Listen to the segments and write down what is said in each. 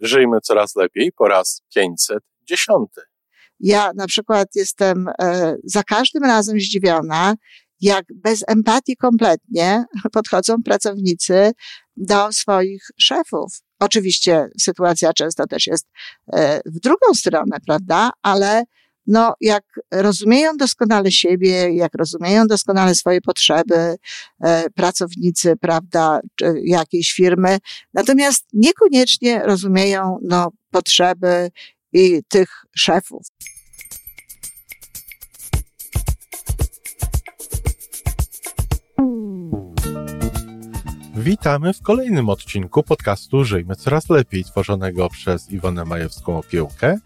Żyjmy coraz lepiej po raz 510. Ja na przykład jestem e, za każdym razem zdziwiona, jak bez empatii kompletnie podchodzą pracownicy do swoich szefów. Oczywiście sytuacja często też jest e, w drugą stronę, prawda? Ale no, jak rozumieją doskonale siebie, jak rozumieją doskonale swoje potrzeby, e, pracownicy, prawda, jakiejś firmy, natomiast niekoniecznie rozumieją, no, potrzeby i tych szefów. Witamy w kolejnym odcinku podcastu Żyjmy Coraz Lepiej, tworzonego przez Iwonę Majewską Opiełkę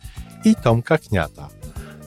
i Tomka Kniata.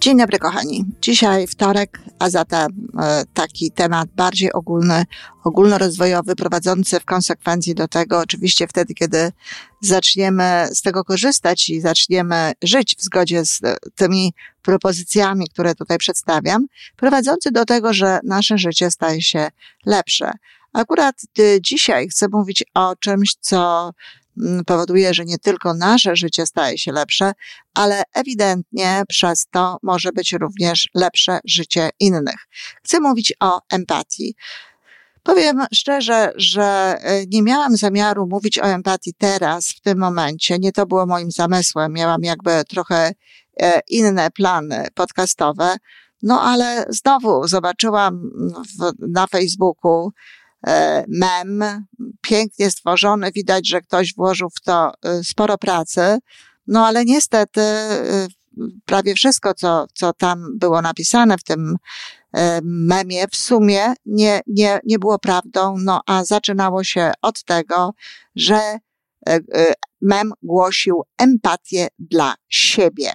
Dzień dobry, kochani. Dzisiaj wtorek, a zatem e, taki temat bardziej ogólny, ogólnorozwojowy, prowadzący w konsekwencji do tego, oczywiście wtedy, kiedy zaczniemy z tego korzystać i zaczniemy żyć w zgodzie z e, tymi propozycjami, które tutaj przedstawiam, prowadzący do tego, że nasze życie staje się lepsze. Akurat e, dzisiaj chcę mówić o czymś, co powoduje, że nie tylko nasze życie staje się lepsze, ale ewidentnie przez to może być również lepsze życie innych. Chcę mówić o empatii. Powiem szczerze, że e, nie miałam zamiaru mówić o empatii teraz, w tym momencie. Nie to było moim zamysłem. Miałam jakby trochę e, inne plany podcastowe. No ale znowu zobaczyłam w, na Facebooku mem, pięknie stworzony, widać, że ktoś włożył w to e, sporo pracy, no ale niestety e, prawie wszystko, co, co tam było napisane w tym memie, w sumie nie, nie, nie było prawdą, no a zaczynało się od tego, że mem głosił empatię dla siebie.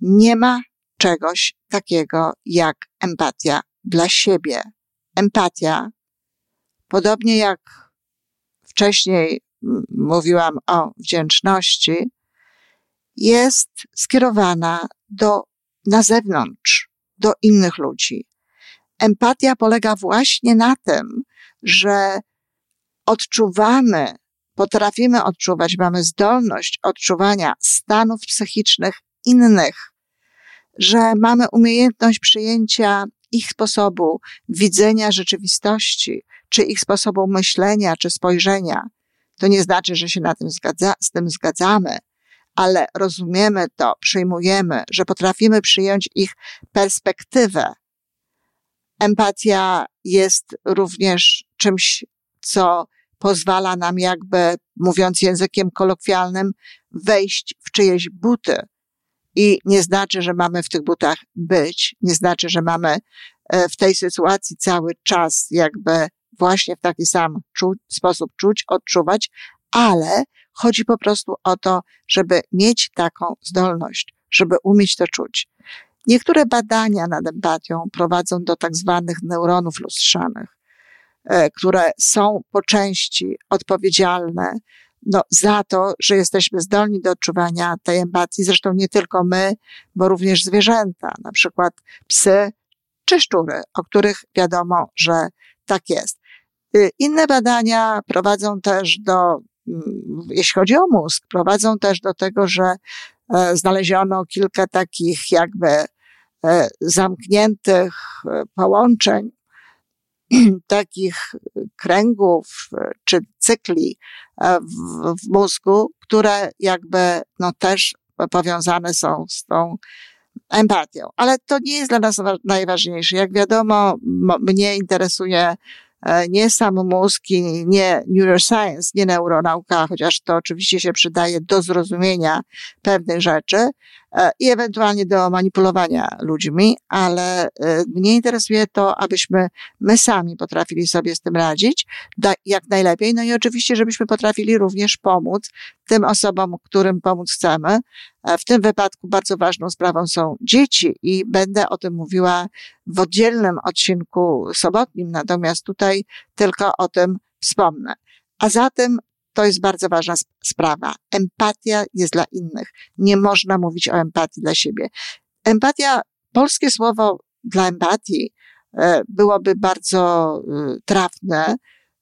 Nie ma czegoś takiego jak empatia dla siebie empatia, podobnie jak wcześniej mówiłam o wdzięczności, jest skierowana do, na zewnątrz, do innych ludzi. Empatia polega właśnie na tym, że odczuwamy, potrafimy odczuwać, mamy zdolność odczuwania stanów psychicznych innych, że mamy umiejętność przyjęcia ich sposobu widzenia rzeczywistości, czy ich sposobu myślenia, czy spojrzenia. To nie znaczy, że się na tym zgadza, z tym zgadzamy, ale rozumiemy to, przyjmujemy, że potrafimy przyjąć ich perspektywę. Empatia jest również czymś, co pozwala nam jakby, mówiąc językiem kolokwialnym, wejść w czyjeś buty, i nie znaczy, że mamy w tych butach być, nie znaczy, że mamy e, w tej sytuacji cały czas jakby właśnie w taki sam czuć, sposób czuć, odczuwać, ale chodzi po prostu o to, żeby mieć taką zdolność, żeby umieć to czuć. Niektóre badania nad empatią prowadzą do tak zwanych neuronów lustrzanych, e, które są po części odpowiedzialne no, za to, że jesteśmy zdolni do odczuwania tej empatii. Zresztą nie tylko my, bo również zwierzęta, na przykład psy czy szczury, o których wiadomo, że tak jest. Y, inne badania prowadzą też do, mm, jeśli chodzi o mózg, prowadzą też do tego, że e, znaleziono kilka takich jakby e, zamkniętych e, połączeń takich kręgów czy cykli e, w, w mózgu, które jakby no też powiązane są z tą empatią. Ale to nie jest dla nas najważniejsze. Jak wiadomo, mnie interesuje e, nie sam mózg i nie neuroscience, nie neuronauka, chociaż to oczywiście się przydaje do zrozumienia pewnych rzeczy. E, i ewentualnie do manipulowania ludźmi, ale e, mnie interesuje to, abyśmy my sami potrafili sobie z tym radzić jak najlepiej. No i oczywiście, żebyśmy potrafili również pomóc tym osobom, którym pomóc chcemy. W tym wypadku bardzo ważną sprawą są dzieci i będę o tym mówiła w oddzielnym odcinku sobotnim, natomiast tutaj tylko o tym wspomnę. A zatem to jest bardzo ważna sprawa. Empatia jest dla innych. Nie można mówić o empatii dla siebie. Empatia, polskie słowo dla empatii e, byłoby bardzo e, trafne,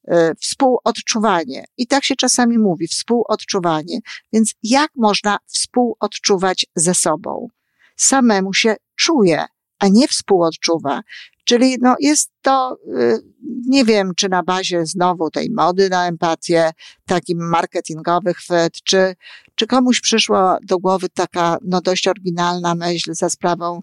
e, współodczuwanie. I tak się czasami mówi, współodczuwanie. Więc jak można współodczuwać ze sobą? Samemu się czuje, a nie współodczuwa. Czyli no jest to, y, nie wiem, czy na bazie znowu tej mody na empatię, takich marketingowych chwyt, czy, czy komuś przyszła do głowy taka no dość oryginalna myśl za sprawą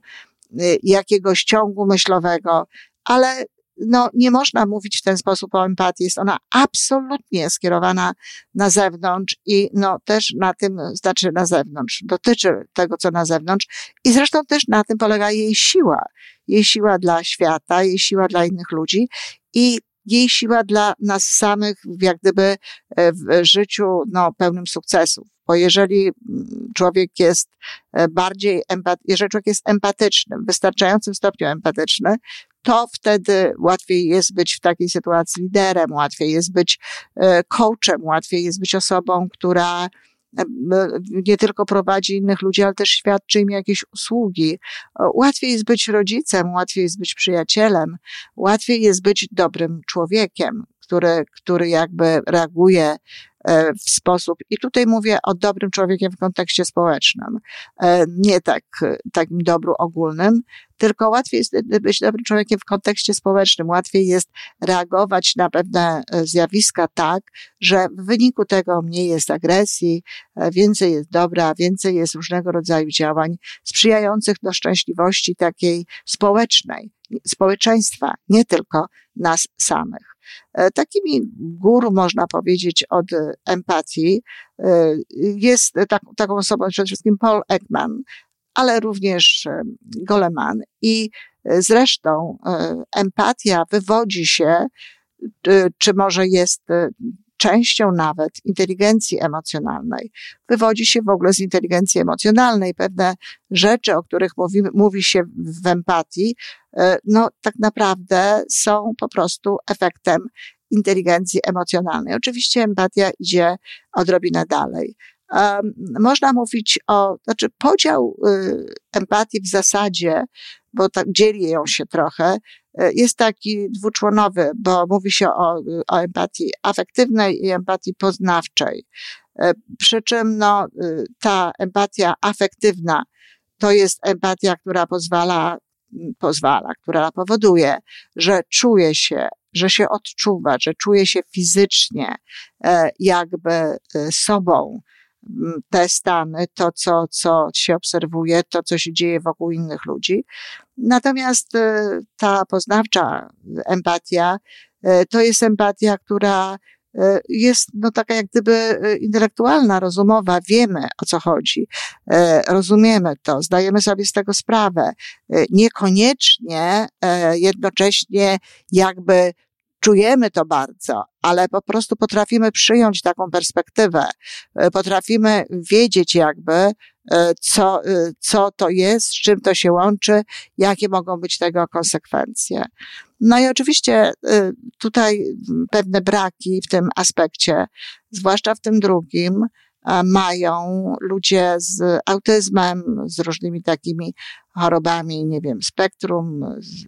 y, jakiegoś ciągu myślowego, ale no, nie można mówić w ten sposób o empatii. Jest ona absolutnie skierowana na zewnątrz i no, też na tym, znaczy na zewnątrz, dotyczy tego, co na zewnątrz i zresztą też na tym polega jej siła. Jej siła dla świata, jej siła dla innych ludzi i jej siła dla nas samych, jak gdyby e, w życiu no, pełnym sukcesów. Bo jeżeli człowiek jest e, bardziej, empat, jeżeli człowiek jest empatyczny, w wystarczającym stopniu empatyczny, to wtedy łatwiej jest być w takiej sytuacji liderem, łatwiej jest być e, coachem, łatwiej jest być osobą, która e, nie tylko prowadzi innych ludzi, ale też świadczy im jakieś usługi. Łatwiej jest być rodzicem, łatwiej jest być przyjacielem, łatwiej jest być dobrym człowiekiem, który, który jakby reaguje E, w sposób, i tutaj mówię o dobrym człowiekiem w kontekście społecznym, e, nie tak, takim dobru ogólnym, tylko łatwiej jest być dobrym człowiekiem w kontekście społecznym, łatwiej jest reagować na pewne e, zjawiska tak, że w wyniku tego mniej jest agresji, więcej jest dobra, więcej jest różnego rodzaju działań sprzyjających do szczęśliwości takiej społecznej, społeczeństwa, nie tylko nas samych. E, takimi guru, można powiedzieć, od empatii e, jest tak, taką osobą przede wszystkim Paul Ekman, ale również e, Goleman. I zresztą empatia wywodzi się, czy może jest częścią nawet inteligencji emocjonalnej. Wywodzi się w ogóle z inteligencji emocjonalnej. Pewne rzeczy, o których mówi, mówi się w empatii, e, no tak naprawdę są po prostu efektem inteligencji emocjonalnej. Oczywiście empatia idzie odrobinę dalej. Można mówić o, znaczy podział y, empatii w zasadzie, bo tak dzieli ją się trochę, y, jest taki dwuczłonowy, bo mówi się o, o empatii afektywnej i empatii poznawczej. Y, przy czym no, ta empatia afektywna to jest empatia, która pozwala, pozwala, która powoduje, że czuje się, że się odczuwa, że czuje się fizycznie jakby sobą, te stany, to, co, co się obserwuje, to, co się dzieje wokół innych ludzi. Natomiast e, ta poznawcza empatia e, to jest empatia, która e, jest no taka jak gdyby intelektualna, rozumowa, wiemy o co chodzi, rozumiemy to, zdajemy sobie z tego sprawę. Niekoniecznie jednocześnie jakby czujemy to bardzo, ale po prostu potrafimy przyjąć taką perspektywę, e, potrafimy wiedzieć jakby, e, co, e, co to jest, z czym to się łączy, jakie mogą być tego konsekwencje. No i oczywiście tutaj pewne braki w tym aspekcie, zwłaszcza w tym drugim, mają ludzie z autyzmem, z różnymi takimi chorobami, nie wiem, spektrum, z,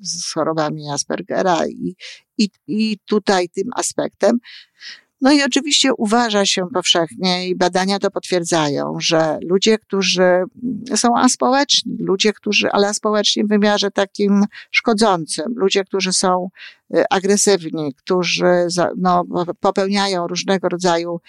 z chorobami Aspergera i, i, i tutaj tym aspektem. No i oczywiście uważa się powszechnie i badania to potwierdzają, że ludzie, którzy są aspołeczni, ludzie, którzy, ale aspołeczni w wymiarze takim szkodzącym, ludzie, którzy są y, agresywni, którzy no, popełniają różnego rodzaju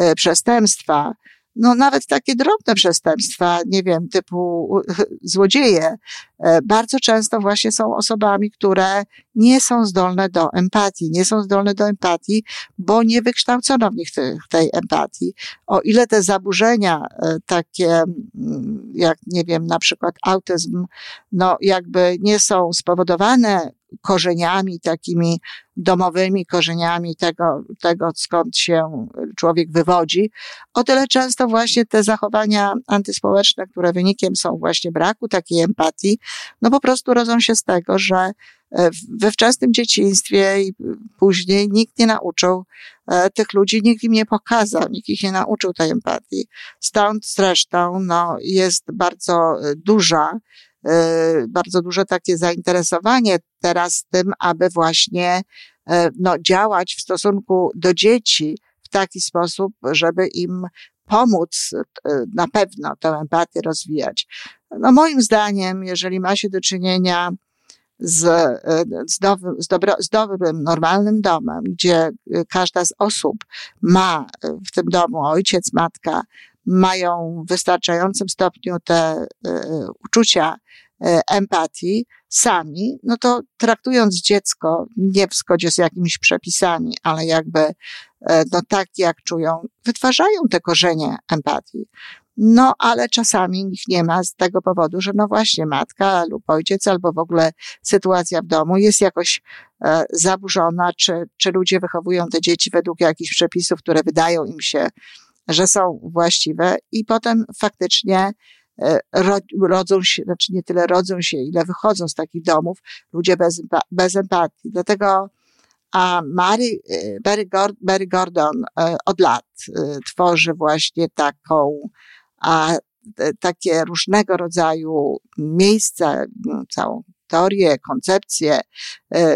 y, przestępstwa, no nawet takie drobne przestępstwa, nie wiem, typu złodzieje, e, bardzo często właśnie są osobami, które nie są zdolne do empatii. Nie są zdolne do empatii, bo nie wykształcono w nich tej, empatii. O ile te zaburzenia e, takie, mm, jak nie wiem, na przykład autyzm, no jakby nie są spowodowane korzeniami takimi domowymi, korzeniami tego, tego, skąd się człowiek wywodzi, o tyle często właśnie te zachowania antyspołeczne, które wynikiem są właśnie braku takiej empatii, no po prostu rodzą się z tego, że e, we wczesnym dzieciństwie i później nikt nie nauczył e, tych ludzi, nikt im nie pokazał, nikt ich nie nauczył tej empatii. Stąd zresztą no, jest bardzo e, duża bardzo duże takie zainteresowanie teraz tym, aby właśnie e, no, działać w stosunku do dzieci w taki sposób, żeby im pomóc e, na pewno tę empatię rozwijać. No moim zdaniem, jeżeli ma się do czynienia z, z, dobrym, z, dobro, z dobrym, normalnym domem, gdzie każda z osób ma w tym domu, ojciec, matka, mają w wystarczającym stopniu te uczucia E, empatii sami, no to traktując dziecko nie w zgodzie z jakimiś przepisami, ale jakby e, no tak jak czują, wytwarzają te korzenie empatii. No, ale czasami ich nie ma z tego powodu, że no właśnie matka lub ojciec, albo w ogóle sytuacja w domu jest jakoś e, zaburzona, czy, czy ludzie wychowują te dzieci według jakichś przepisów, które wydają im się, że są właściwe i potem faktycznie E, rodzą się, znaczy nie tyle rodzą się, ile wychodzą z takich domów ludzie bez, bez empatii. Dlatego a Mary, e, Barry, Gordon, Barry Gordon od lat e, tworzy właśnie taką, a, takie różnego rodzaju miejsca, no, całą teorię, koncepcję,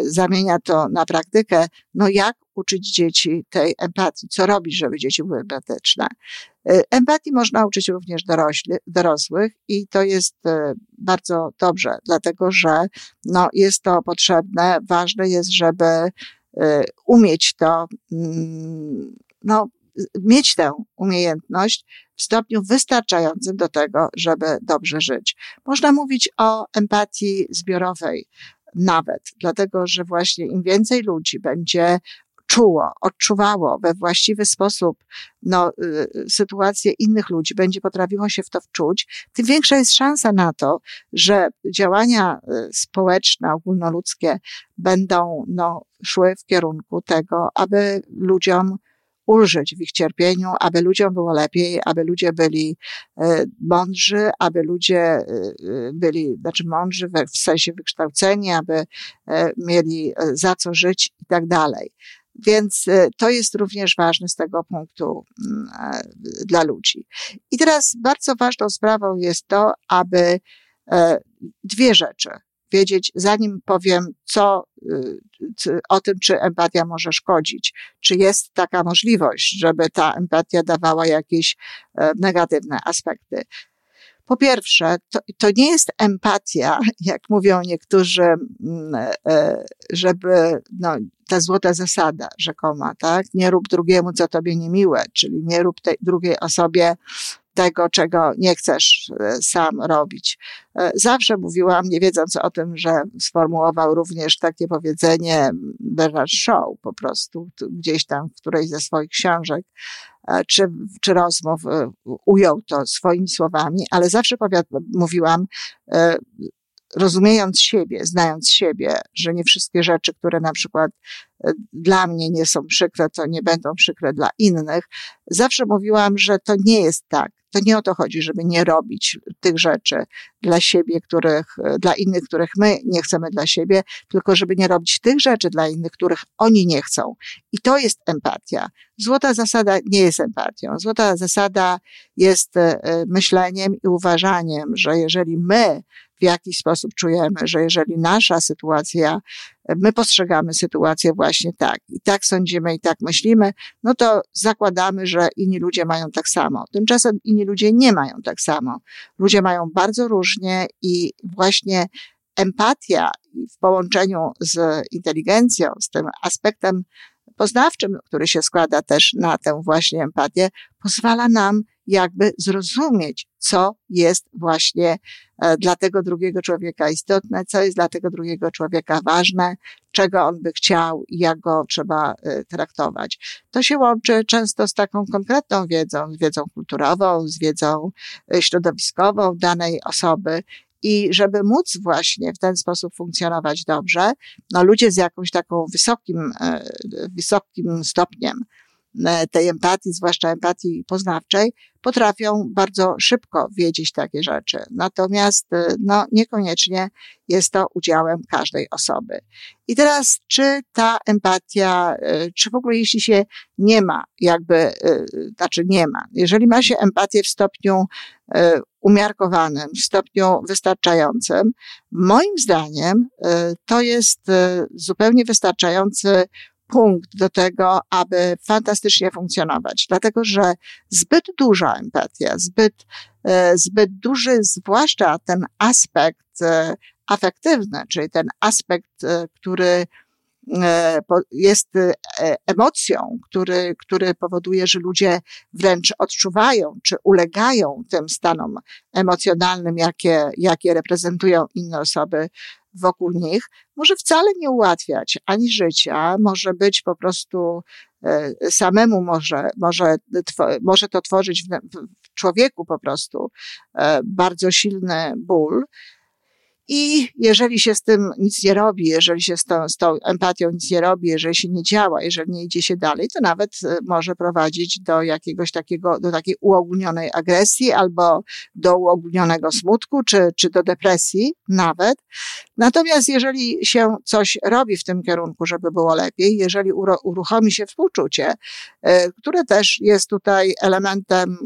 zamienia to na praktykę, no jak uczyć dzieci tej empatii, co robić, żeby dzieci były empatyczne. E, empatii można uczyć również dorośli, dorosłych i to jest e, bardzo dobrze, dlatego że no, jest to potrzebne. Ważne jest, żeby e, umieć to, mm, no, mieć tę umiejętność w stopniu wystarczającym do tego, żeby dobrze żyć. Można mówić o empatii zbiorowej nawet, dlatego że właśnie im więcej ludzi będzie czuło, odczuwało we właściwy sposób no, y, sytuację innych ludzi, będzie potrafiło się w to wczuć, tym większa jest szansa na to, że działania y, społeczne, ogólnoludzkie będą no, szły w kierunku tego, aby ludziom ulżyć w ich cierpieniu, aby ludziom było lepiej, aby ludzie byli y, mądrzy, aby ludzie byli, znaczy mądrzy w sensie wykształceni, aby mieli za co żyć i tak dalej. Więc e, to jest również ważne z tego punktu mm, e, dla ludzi. I teraz bardzo ważną sprawą jest to, aby e, dwie rzeczy wiedzieć, zanim powiem, co o tym, czy empatia może szkodzić. Czy jest taka możliwość, żeby ta empatia dawała jakieś negatywne aspekty. Po pierwsze, to, to nie jest empatia, jak mówią niektórzy, mm, e, żeby, no, ta złota zasada rzekoma, tak? Nie rób drugiemu, co tobie niemiłe, czyli nie rób tej drugiej osobie tego, czego nie chcesz e, sam robić. E, zawsze mówiłam, nie wiedząc o tym, że sformułował również takie powiedzenie Bernard Shaw po prostu, gdzieś tam w którejś ze swoich książek, czy, czy rozmów ujął to swoimi słowami, ale zawsze mówiłam, rozumiejąc siebie, znając siebie, że nie wszystkie rzeczy, które na przykład dla mnie nie są przykre, to nie będą przykre dla innych, zawsze mówiłam, że to nie jest tak. To nie o to chodzi, żeby nie robić tych rzeczy dla siebie, których, dla innych, których my nie chcemy dla siebie, tylko żeby nie robić tych rzeczy dla innych, których oni nie chcą. I to jest empatia. Złota zasada nie jest empatią. Złota zasada jest e, myśleniem i uważaniem, że jeżeli my w jakiś sposób czujemy, że jeżeli nasza sytuacja, my postrzegamy sytuację właśnie tak i tak sądzimy i tak myślimy, no to zakładamy, że inni ludzie mają tak samo. Tymczasem inni ludzie nie mają tak samo. Ludzie mają bardzo różnie i właśnie empatia w połączeniu z inteligencją, z tym aspektem poznawczym, który się składa też na tę właśnie empatię, pozwala nam jakby zrozumieć, co jest właśnie e, dla tego drugiego człowieka istotne, co jest dla tego drugiego człowieka ważne, czego on by chciał i jak go trzeba e, traktować. To się łączy często z taką konkretną wiedzą, z wiedzą kulturową, z wiedzą e, środowiskową danej osoby. I żeby móc właśnie w ten sposób funkcjonować dobrze, no ludzie z jakąś taką wysokim, wysokim stopniem tej empatii, zwłaszcza empatii poznawczej, potrafią bardzo szybko wiedzieć takie rzeczy. Natomiast e, no, niekoniecznie jest to udziałem każdej osoby. I teraz, czy ta empatia, e, czy w ogóle jeśli się nie ma, jakby, znaczy nie ma, jeżeli ma się empatię w stopniu umiarkowanym, w stopniu wystarczającym, moim zdaniem to jest zupełnie wystarczający punkt do tego, aby fantastycznie funkcjonować. Dlatego, że zbyt duża empatia, zbyt, e, zbyt duży, zwłaszcza ten aspekt e, afektywny, czyli ten aspekt, e, który jest emocją, który, który powoduje, że ludzie wręcz odczuwają czy ulegają tym stanom emocjonalnym, jakie, jakie reprezentują inne osoby wokół nich, może wcale nie ułatwiać ani życia, może być po prostu e, samemu może, może, może to tworzyć w, człowieku po prostu e, bardzo silny ból, i jeżeli się z tym nic nie robi, jeżeli się z tą, z tą empatią nic nie robi, jeżeli się nie działa, jeżeli nie idzie się dalej, to nawet e, może prowadzić do jakiegoś takiego, do takiej uogólnionej agresji albo do uogólnionego smutku, czy, czy do depresji nawet. Natomiast jeżeli się coś robi w tym kierunku, żeby było lepiej, jeżeli uruchomi się współczucie, e, które też jest tutaj elementem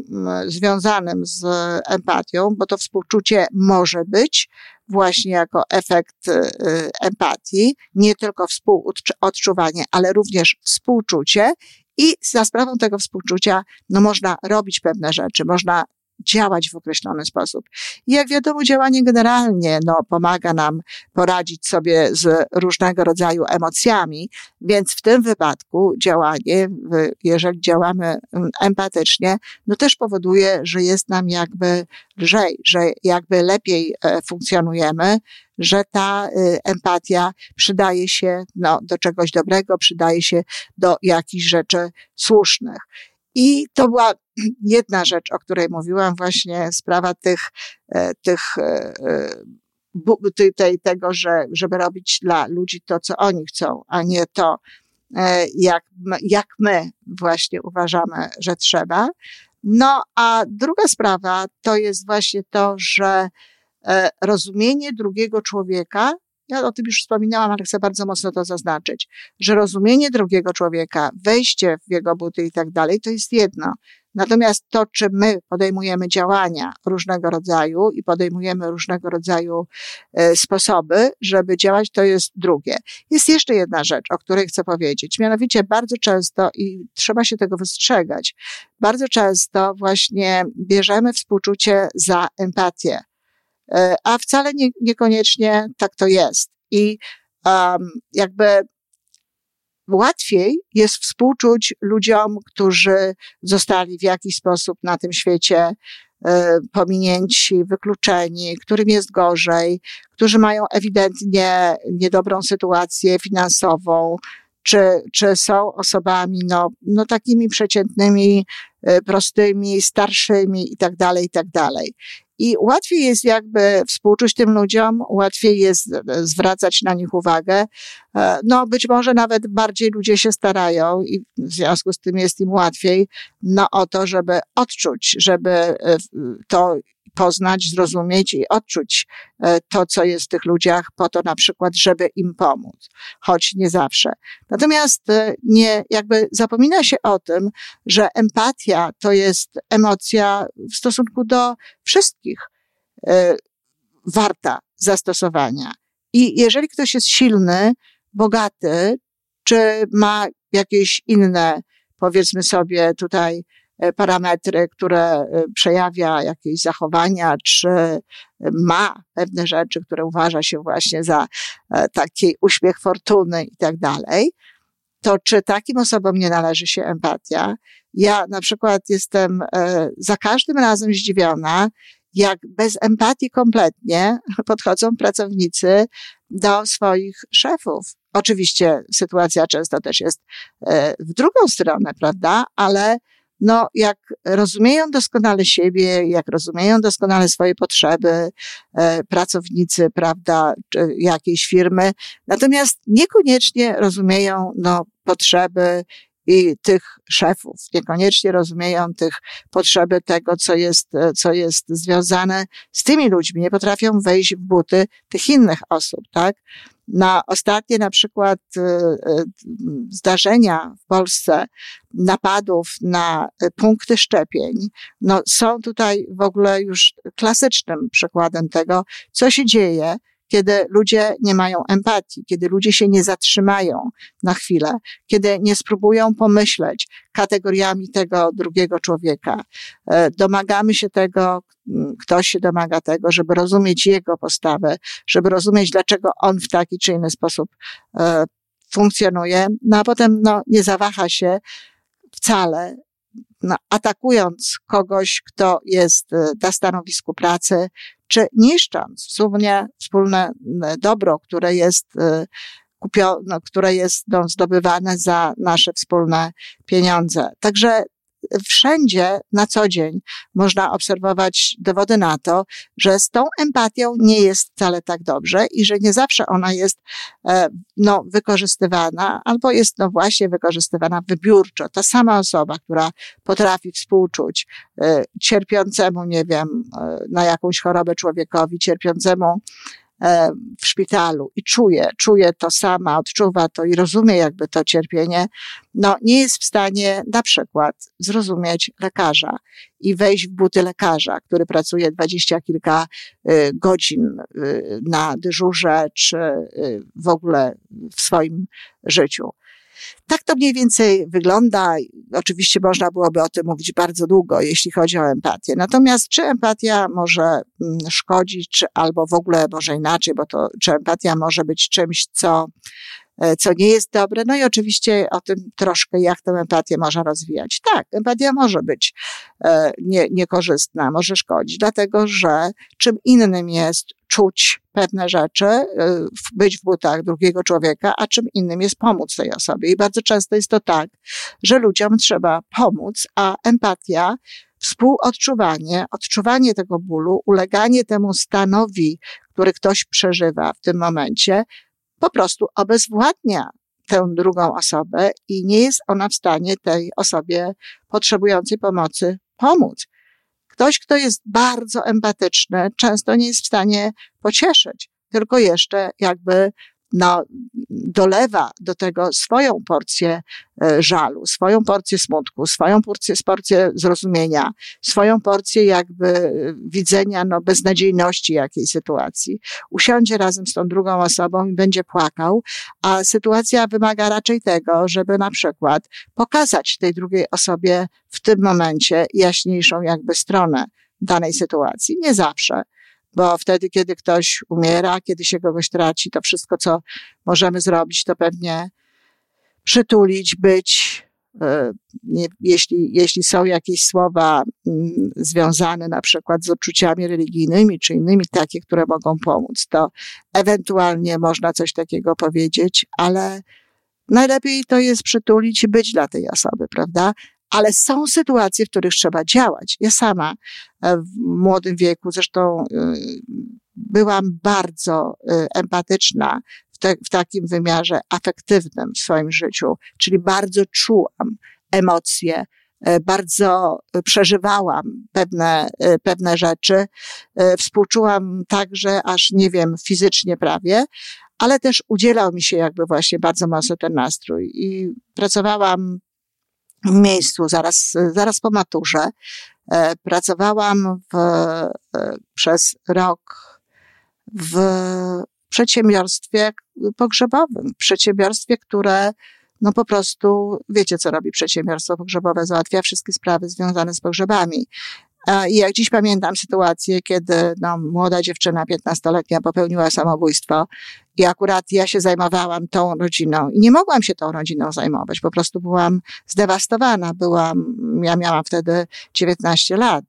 związanym z empatią, bo to współczucie może być właśnie jako efekt y, y, empatii, nie tylko współodczuwanie, ale również współczucie. I za sprawą tego współczucia, no można robić pewne rzeczy, można działać w określony sposób. I jak wiadomo, działanie generalnie no, pomaga nam poradzić sobie z różnego rodzaju emocjami, więc w tym wypadku działanie, jeżeli działamy mm, empatycznie, no też powoduje, że jest nam jakby lżej, że jakby lepiej e, funkcjonujemy, że ta y, empatia przydaje się no, do czegoś dobrego, przydaje się do jakichś rzeczy słusznych. I to była jedna rzecz, o której mówiłam, właśnie sprawa tych, e, tych e, e, tej, tego, że, żeby robić dla ludzi to, co oni chcą, a nie to, jak, jak my właśnie uważamy, że trzeba. No, a druga sprawa to jest właśnie to, że rozumienie drugiego człowieka ja o tym już wspominałam, ale chcę bardzo mocno to zaznaczyć, że rozumienie drugiego człowieka, wejście w jego buty i tak dalej, to jest jedno. Natomiast to, czy my podejmujemy działania różnego rodzaju i podejmujemy różnego rodzaju e, sposoby, żeby działać, to jest drugie. Jest jeszcze jedna rzecz, o której chcę powiedzieć. Mianowicie bardzo często, i trzeba się tego wystrzegać, bardzo często właśnie bierzemy współczucie za empatię. E, a wcale nie, niekoniecznie tak to jest. I um, jakby łatwiej jest współczuć ludziom, którzy zostali w jakiś sposób na tym świecie e, pominięci, wykluczeni, którym jest gorzej, którzy mają ewidentnie niedobrą sytuację finansową, czy, czy są osobami no, no takimi przeciętnymi, e, prostymi, starszymi i tak dalej, i tak dalej. I łatwiej jest jakby współczuć tym ludziom, łatwiej jest zwracać na nich uwagę. E, no, być może nawet bardziej ludzie się starają i w związku z tym jest im łatwiej, no, o to, żeby odczuć, żeby e, to poznać, zrozumieć i odczuć e, to, co jest w tych ludziach, po to na przykład, żeby im pomóc, choć nie zawsze. Natomiast nie, jakby zapomina się o tym, że empatia to jest emocja w stosunku do wszystkich e, warta zastosowania. I jeżeli ktoś jest silny, bogaty, czy ma jakieś inne, powiedzmy sobie tutaj, e, parametry, które e, przejawia jakieś zachowania, czy ma pewne rzeczy, które uważa się właśnie za taki uśmiech fortuny i tak dalej, to czy takim osobom nie należy się empatia? Ja na przykład jestem e, za każdym razem zdziwiona, jak bez empatii kompletnie podchodzą pracownicy do swoich szefów. Oczywiście sytuacja często też jest e, w drugą stronę, prawda? Ale no, jak rozumieją doskonale siebie, jak rozumieją doskonale swoje potrzeby, e, pracownicy, prawda, jakiejś firmy, natomiast niekoniecznie rozumieją, no, potrzeby i tych szefów, niekoniecznie rozumieją tych potrzeby tego, co jest, e, co jest związane z tymi ludźmi, nie potrafią wejść w buty tych innych osób, tak? Na ostatnie na przykład e, e, zdarzenia w Polsce, napadów na punkty szczepień, no są tutaj w ogóle już klasycznym przykładem tego, co się dzieje, kiedy ludzie nie mają empatii, kiedy ludzie się nie zatrzymają na chwilę, kiedy nie spróbują pomyśleć kategoriami tego drugiego człowieka. E, domagamy się tego, ktoś się domaga tego, żeby rozumieć jego postawę, żeby rozumieć, dlaczego on w taki czy inny sposób e, funkcjonuje, no a potem no, nie zawaha się wcale no, atakując kogoś, kto jest e, na stanowisku pracy, czy niszcząc sumnie wspólne dobro, które jest e, kupio, no, które jest no, zdobywane za nasze wspólne pieniądze. Także wszędzie na co dzień można obserwować dowody na to, że z tą empatią nie jest wcale tak dobrze i że nie zawsze ona jest e, no, wykorzystywana, albo jest no właśnie wykorzystywana wybiórczo. Ta sama osoba, która potrafi współczuć e, cierpiącemu, nie wiem, e, na jakąś chorobę człowiekowi, cierpiącemu w szpitalu i czuje, czuje to sama, odczuwa to i rozumie jakby to cierpienie, no nie jest w stanie na przykład zrozumieć lekarza i wejść w buty lekarza, który pracuje dwadzieścia kilka y, godzin y, na dyżurze, czy y, w ogóle w swoim życiu. Tak to mniej więcej wygląda. Oczywiście można byłoby o tym mówić bardzo długo, jeśli chodzi o empatię. Natomiast czy empatia może mm, szkodzić, czy albo w ogóle może inaczej, bo to, czy empatia może być czymś, co co nie jest dobre. No i oczywiście o tym troszkę, jak tę empatię można rozwijać. Tak, empatia może być e, nie, niekorzystna, może szkodzić, dlatego że czym innym jest czuć pewne rzeczy, y, być w butach drugiego człowieka, a czym innym jest pomóc tej osobie. I bardzo często jest to tak, że ludziom trzeba pomóc, a empatia, współodczuwanie, odczuwanie tego bólu, uleganie temu stanowi, który ktoś przeżywa w tym momencie, po prostu obezwładnia tę drugą osobę i nie jest ona w stanie tej osobie potrzebującej pomocy pomóc. Ktoś, kto jest bardzo empatyczny, często nie jest w stanie pocieszyć, tylko jeszcze jakby no, dolewa do tego swoją porcję e, żalu, swoją porcję smutku, swoją porcję, porcję zrozumienia, swoją porcję jakby e, widzenia no, beznadziejności jakiejś sytuacji. Usiądzie razem z tą drugą osobą i będzie płakał, a sytuacja wymaga raczej tego, żeby na przykład pokazać tej drugiej osobie w tym momencie jaśniejszą jakby stronę danej sytuacji. Nie zawsze bo wtedy, kiedy ktoś umiera, kiedy się kogoś traci, to wszystko, co możemy zrobić, to pewnie przytulić, być, e, jeśli, jeśli są jakieś słowa mm, związane na przykład z odczuciami religijnymi czy innymi, takie, które mogą pomóc, to ewentualnie można coś takiego powiedzieć, ale najlepiej to jest przytulić i być dla tej osoby, prawda? Ale są sytuacje, w których trzeba działać. Ja sama e, w młodym wieku, zresztą e, byłam bardzo e, empatyczna w, te, w takim wymiarze afektywnym w swoim życiu, czyli bardzo czułam emocje, bardzo przeżywałam pewne, pewne rzeczy, współczułam także, aż nie wiem, fizycznie prawie, ale też udzielał mi się jakby właśnie bardzo mocno ten nastrój i pracowałam miejscu zaraz, zaraz po maturze. E, pracowałam w, e, przez rok w przedsiębiorstwie pogrzebowym, przedsiębiorstwie, które no po prostu, wiecie co robi przedsiębiorstwo pogrzebowe, załatwia wszystkie sprawy związane z pogrzebami. I jak dziś pamiętam sytuację, kiedy no, młoda dziewczyna, 15-letnia, popełniła samobójstwo i akurat ja się zajmowałam tą rodziną i nie mogłam się tą rodziną zajmować. Po prostu byłam zdewastowana. Byłam, ja miałam wtedy 19 lat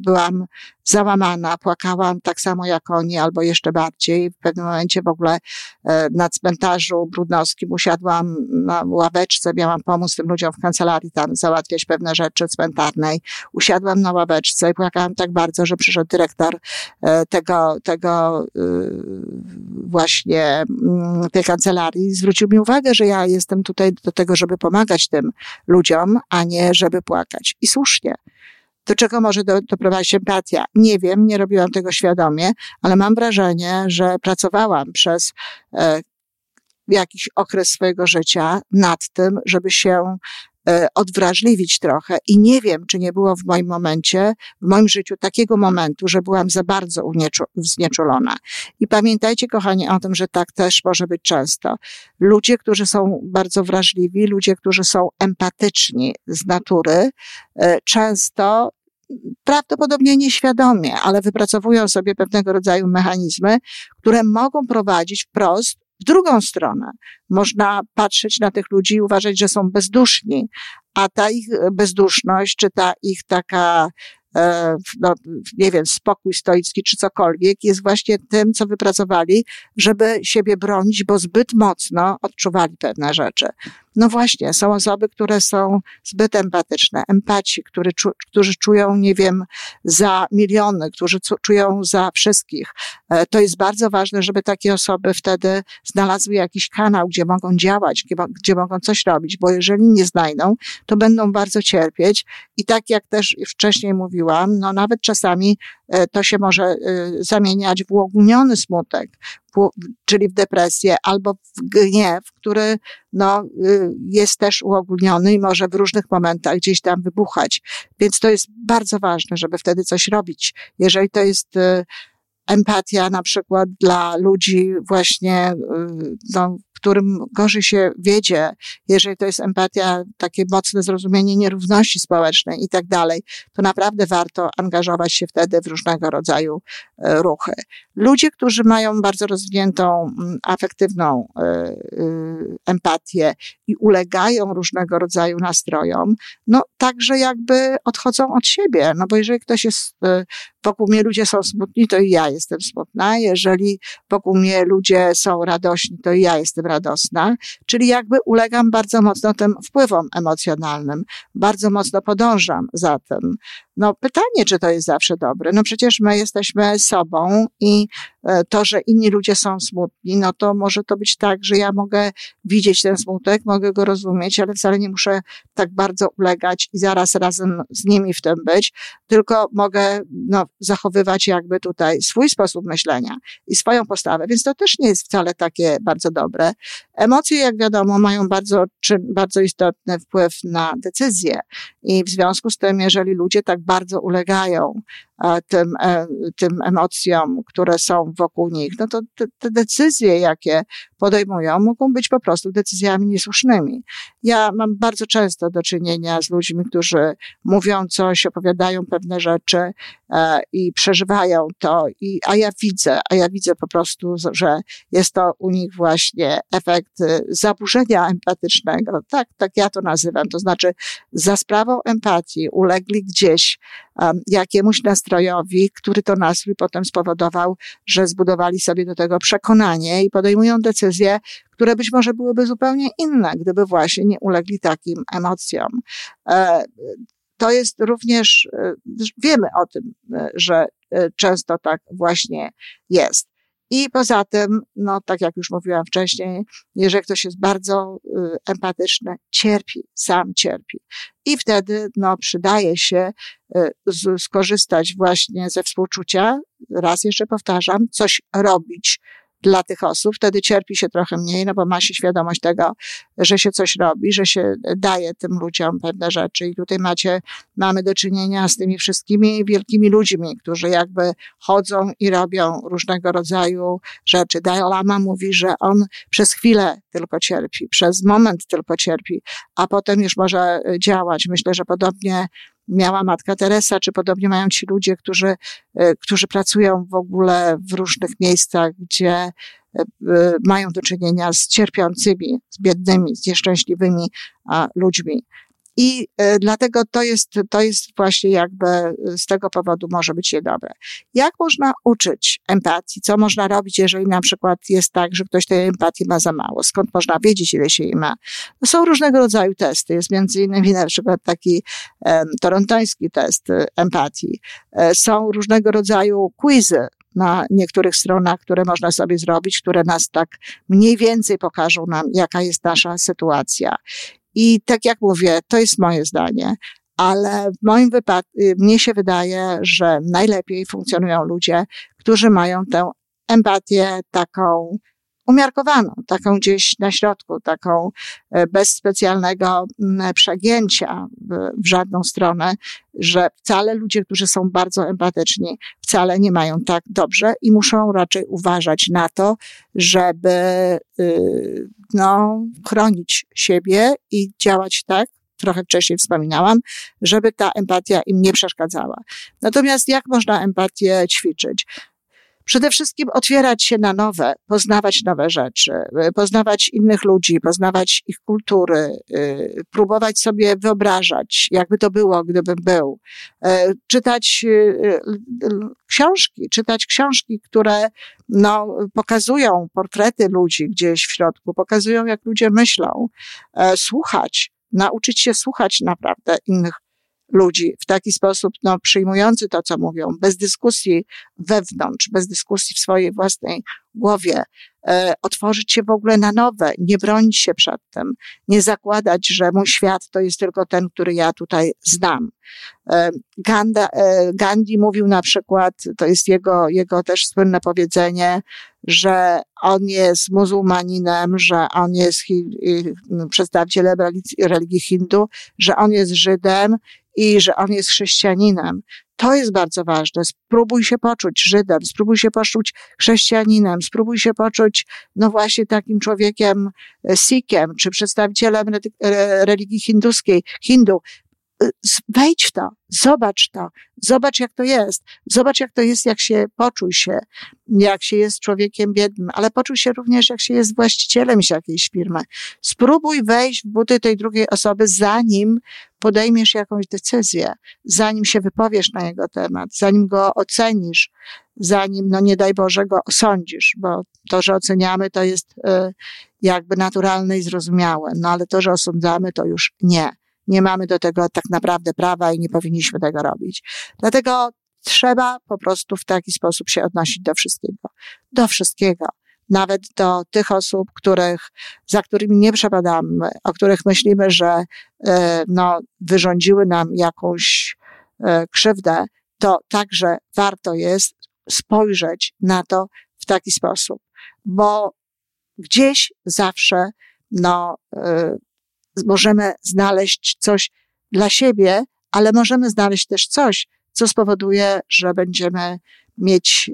byłam załamana, płakałam tak samo jak oni, albo jeszcze bardziej. W pewnym momencie w ogóle e, na cmentarzu brudnowskim usiadłam na ławeczce, miałam pomóc tym ludziom w kancelarii tam załatwiać pewne rzeczy cmentarnej. Usiadłam na ławeczce i płakałam tak bardzo, że przyszedł dyrektor e, tego, tego y, właśnie mm, tej kancelarii zwrócił mi uwagę, że ja jestem tutaj do tego, żeby pomagać tym ludziom, a nie żeby płakać. I słusznie. Do czego może do, doprowadzić empatia? Nie wiem, nie robiłam tego świadomie, ale mam wrażenie, że pracowałam przez e, jakiś okres swojego życia nad tym, żeby się odwrażliwić trochę i nie wiem, czy nie było w moim momencie, w moim życiu takiego momentu, że byłam za bardzo znieczulona. I pamiętajcie, kochani, o tym, że tak też może być często. Ludzie, którzy są bardzo wrażliwi, ludzie, którzy są empatyczni z natury, e, często prawdopodobnie nieświadomie, ale wypracowują sobie pewnego rodzaju mechanizmy, które mogą prowadzić wprost w drugą stronę. Można patrzeć na tych ludzi i uważać, że są bezduszni, a ta ich bezduszność, czy ta ich taka no, nie wiem, spokój stoicki czy cokolwiek, jest właśnie tym, co wypracowali, żeby siebie bronić, bo zbyt mocno odczuwali pewne rzeczy. No właśnie, są osoby, które są zbyt empatyczne, empaci, który, którzy czują, nie wiem, za miliony, którzy czują za wszystkich. E, to jest bardzo ważne, żeby takie osoby wtedy znalazły jakiś kanał, gdzie mogą działać, gdzie, gdzie mogą coś robić, bo jeżeli nie znajdą, to będą bardzo cierpieć i tak jak też wcześniej mówiłam, mówiłam, no nawet czasami e, to się może e, zamieniać w uogólniony smutek, czyli w depresję albo w gniew, który no, y, jest też uogólniony i może w różnych momentach gdzieś tam wybuchać. Więc to jest bardzo ważne, żeby wtedy coś robić. Jeżeli to jest y, empatia na przykład dla ludzi właśnie, y, no, którym gorzej się wiedzie, jeżeli to jest empatia, takie mocne zrozumienie nierówności społecznej i tak dalej, to naprawdę warto angażować się wtedy w różnego rodzaju e, ruchy. Ludzie, którzy mają bardzo rozwiniętą mm, afektywną e, e, empatię i ulegają różnego rodzaju nastrojom, no także jakby odchodzą od siebie, no bo jeżeli ktoś jest, wokół mnie ludzie są smutni, to i ja jestem smutna, jeżeli wokół mnie ludzie są radośni, to i ja jestem radosna, czyli jakby ulegam bardzo mocno tym wpływom emocjonalnym, bardzo mocno podążam za tym. No pytanie, czy to jest zawsze dobre. No przecież my jesteśmy sobą i e, to, że inni ludzie są smutni, no to może to być tak, że ja mogę widzieć ten smutek, mogę go rozumieć, ale wcale nie muszę tak bardzo ulegać i zaraz razem z nimi w tym być, tylko mogę no, zachowywać jakby tutaj swój sposób myślenia i swoją postawę, więc to też nie jest wcale takie bardzo dobre. Emocje, jak wiadomo, mają bardzo, bardzo istotny wpływ na decyzje i w związku z tym, jeżeli ludzie tak bardzo ulegają tym, e, tym emocjom, które są wokół nich, no to te, te decyzje, jakie podejmują, mogą być po prostu decyzjami niesłusznymi. Ja mam bardzo często do czynienia z ludźmi, którzy mówią coś, opowiadają pewne rzeczy e, i przeżywają to, i, a ja widzę, a ja widzę po prostu, że jest to u nich właśnie efekt zaburzenia empatycznego. Tak, tak ja to nazywam. To znaczy, za sprawą empatii ulegli gdzieś jakiemuś nastrojowi, który to nastrój potem spowodował, że zbudowali sobie do tego przekonanie i podejmują decyzje, które być może byłyby zupełnie inne, gdyby właśnie nie ulegli takim emocjom. E, to jest również, e, wiemy o tym, e, że często tak właśnie jest. I poza tym, no tak jak już mówiłam wcześniej, jeżeli ktoś jest bardzo y, empatyczny, cierpi, sam cierpi. I wtedy, no, przydaje się y, skorzystać właśnie ze współczucia, raz jeszcze powtarzam, coś robić, dla tych osób, wtedy cierpi się trochę mniej, no bo ma się świadomość tego, że się coś robi, że się daje tym ludziom pewne rzeczy i tutaj macie, mamy do czynienia z tymi wszystkimi wielkimi ludźmi, którzy jakby chodzą i robią różnego rodzaju rzeczy. Dalai Lama mówi, że on przez chwilę tylko cierpi, przez moment tylko cierpi, a potem już może działać. Myślę, że podobnie miała Matka Teresa, czy podobnie mają ci ludzie, którzy, którzy pracują w ogóle w różnych miejscach, gdzie mają do czynienia z cierpiącymi, z biednymi, z nieszczęśliwymi ludźmi. I e, dlatego to jest, to jest właśnie jakby z tego powodu może być niedobre. Jak można uczyć empatii? Co można robić, jeżeli na przykład jest tak, że ktoś tej empatii ma za mało? Skąd można wiedzieć, ile się jej ma? Są różnego rodzaju testy. Jest między innymi na przykład taki um, torontoński test e, empatii. E, są różnego rodzaju quizy na niektórych stronach, które można sobie zrobić, które nas tak mniej więcej pokażą nam, jaka jest nasza sytuacja. I tak jak mówię, to jest moje zdanie, ale w moim wypadku, y, mnie się wydaje, że najlepiej funkcjonują ludzie, którzy mają tę empatię taką umiarkowaną, taką gdzieś na środku, taką e, bez specjalnego przegięcia w, w, żadną stronę, że wcale ludzie, którzy są bardzo empatyczni, wcale nie mają tak dobrze i muszą raczej uważać na to, żeby y, no, chronić siebie i działać tak, trochę wcześniej wspominałam, żeby ta empatia im nie przeszkadzała. Natomiast jak można empatię ćwiczyć? Przede wszystkim otwierać się na nowe, poznawać nowe rzeczy, y, poznawać innych ludzi, poznawać ich kultury, y, próbować sobie wyobrażać, jakby to było, gdybym był. Y, czytać książki, czytać książki, które no, pokazują portrety ludzi gdzieś w środku, pokazują, jak ludzie myślą, słuchać, nauczyć się słuchać naprawdę innych ludzi w taki sposób, no, przyjmujący to, co mówią, bez dyskusji wewnątrz, bez dyskusji w swojej własnej głowie, e, otworzyć się w ogóle na nowe, nie bronić się przed tym, nie zakładać, że mój świat to jest tylko ten, który ja tutaj znam. E, Ganda, e, Gandhi mówił na przykład, to jest jego, jego też słynne powiedzenie, że on jest muzułmaninem, że on jest hi, przedstawicielem religii, religii hindu, że on jest Żydem i że on jest chrześcijaninem. To jest bardzo ważne. Spróbuj się poczuć Żydem, spróbuj się poczuć chrześcijaninem, spróbuj się poczuć, no właśnie takim człowiekiem e, Sikiem, czy przedstawicielem religii hinduskiej, Hindu. Wejdź w to, zobacz to, zobacz jak to jest, zobacz jak to jest, jak się poczuj się, jak się jest człowiekiem biednym, ale poczuj się również, jak się jest właścicielem jakiejś firmy. Spróbuj wejść w buty tej drugiej osoby, zanim podejmiesz jakąś decyzję, zanim się wypowiesz na jego temat, zanim go ocenisz, zanim, no nie daj Boże, go osądzisz, bo to, że oceniamy, to jest y, jakby naturalne i zrozumiałe, no ale to, że osądzamy, to już nie. Nie mamy do tego tak naprawdę prawa i nie powinniśmy tego robić. Dlatego trzeba po prostu w taki sposób się odnosić do wszystkiego. Do wszystkiego nawet do tych osób, których, za którymi nie przepadamy, o których myślimy, że e, no, wyrządziły nam jakąś e, krzywdę, to także warto jest spojrzeć na to w taki sposób, bo gdzieś zawsze no, e, możemy znaleźć coś dla siebie, ale możemy znaleźć też coś, co spowoduje, że będziemy mieć,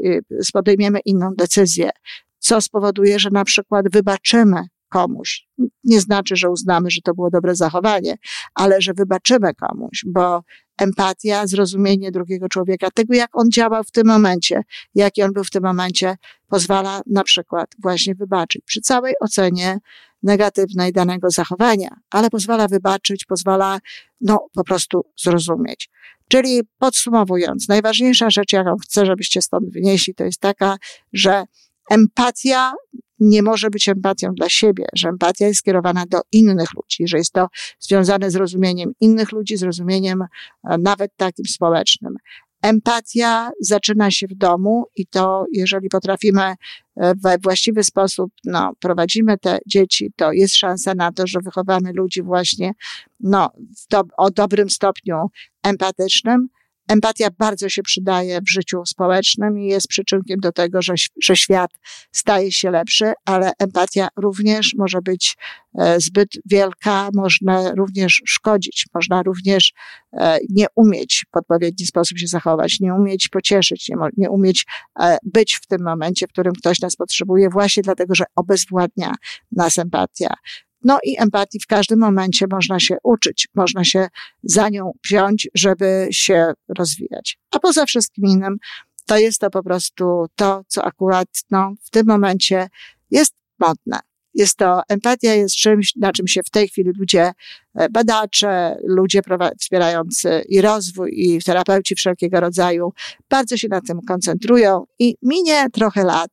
podejmiemy inną decyzję co spowoduje, że na przykład wybaczymy komuś. Nie znaczy, że uznamy, że to było dobre zachowanie, ale że wybaczymy komuś, bo empatia, zrozumienie drugiego człowieka, tego jak on działał w tym momencie, jaki on był w tym momencie, pozwala na przykład właśnie wybaczyć przy całej ocenie negatywnej danego zachowania, ale pozwala wybaczyć, pozwala no po prostu zrozumieć. Czyli podsumowując, najważniejsza rzecz, jaką chcę, żebyście stąd wynieśli, to jest taka, że empatia nie może być empatią dla siebie, że empatia jest skierowana do innych ludzi, że jest to związane z rozumieniem innych ludzi, z rozumieniem e, nawet takim społecznym. Empatia zaczyna się w domu i to, jeżeli potrafimy e, we właściwy sposób, no, prowadzimy te dzieci, to jest szansa na to, że wychowamy ludzi właśnie, no, do, o dobrym stopniu empatycznym, Empatia bardzo się przydaje w życiu społecznym i jest przyczynkiem do tego, że, że świat staje się lepszy, ale empatia również może być e, zbyt wielka, można również szkodzić, można również e, nie umieć w odpowiedni sposób się zachować, nie umieć pocieszyć, nie, nie umieć e, być w tym momencie, w którym ktoś nas potrzebuje, właśnie dlatego, że obezwładnia nas empatia. No i empatii w każdym momencie można się uczyć, można się za nią wziąć, żeby się rozwijać. A poza wszystkim innym, to jest to po prostu to, co akurat no, w tym momencie jest modne. Jest to, empatia jest czymś, na czym się w tej chwili ludzie, e, badacze, ludzie wspierający i rozwój, i terapeuci wszelkiego rodzaju, bardzo się na tym koncentrują i minie trochę lat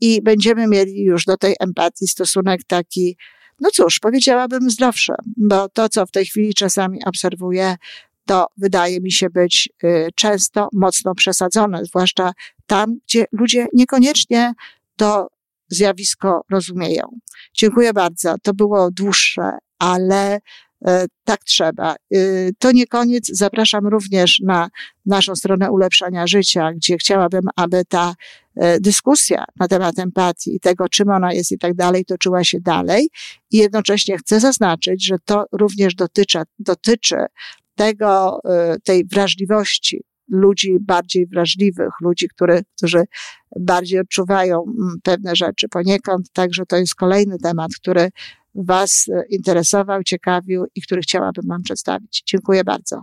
i będziemy mieli już do tej empatii stosunek taki, no cóż, powiedziałabym zdrowszy, bo to, co w tej chwili czasami obserwuję, to wydaje mi się być y, często mocno przesadzone, zwłaszcza tam, gdzie ludzie niekoniecznie to zjawisko rozumieją. Dziękuję bardzo. To było dłuższe, ale e, tak trzeba. Y, to nie koniec. Zapraszam również na naszą stronę ulepszania życia, gdzie chciałabym, aby ta dyskusja na temat empatii i tego, czym ona jest i tak dalej, toczyła się dalej. I jednocześnie chcę zaznaczyć, że to również dotyczy, dotyczy tego, e, tej wrażliwości ludzi bardziej wrażliwych, ludzi, który, którzy bardziej odczuwają pewne rzeczy poniekąd. Także to jest kolejny temat, który Was e, interesował, ciekawił i który chciałabym Wam przedstawić. Dziękuję bardzo.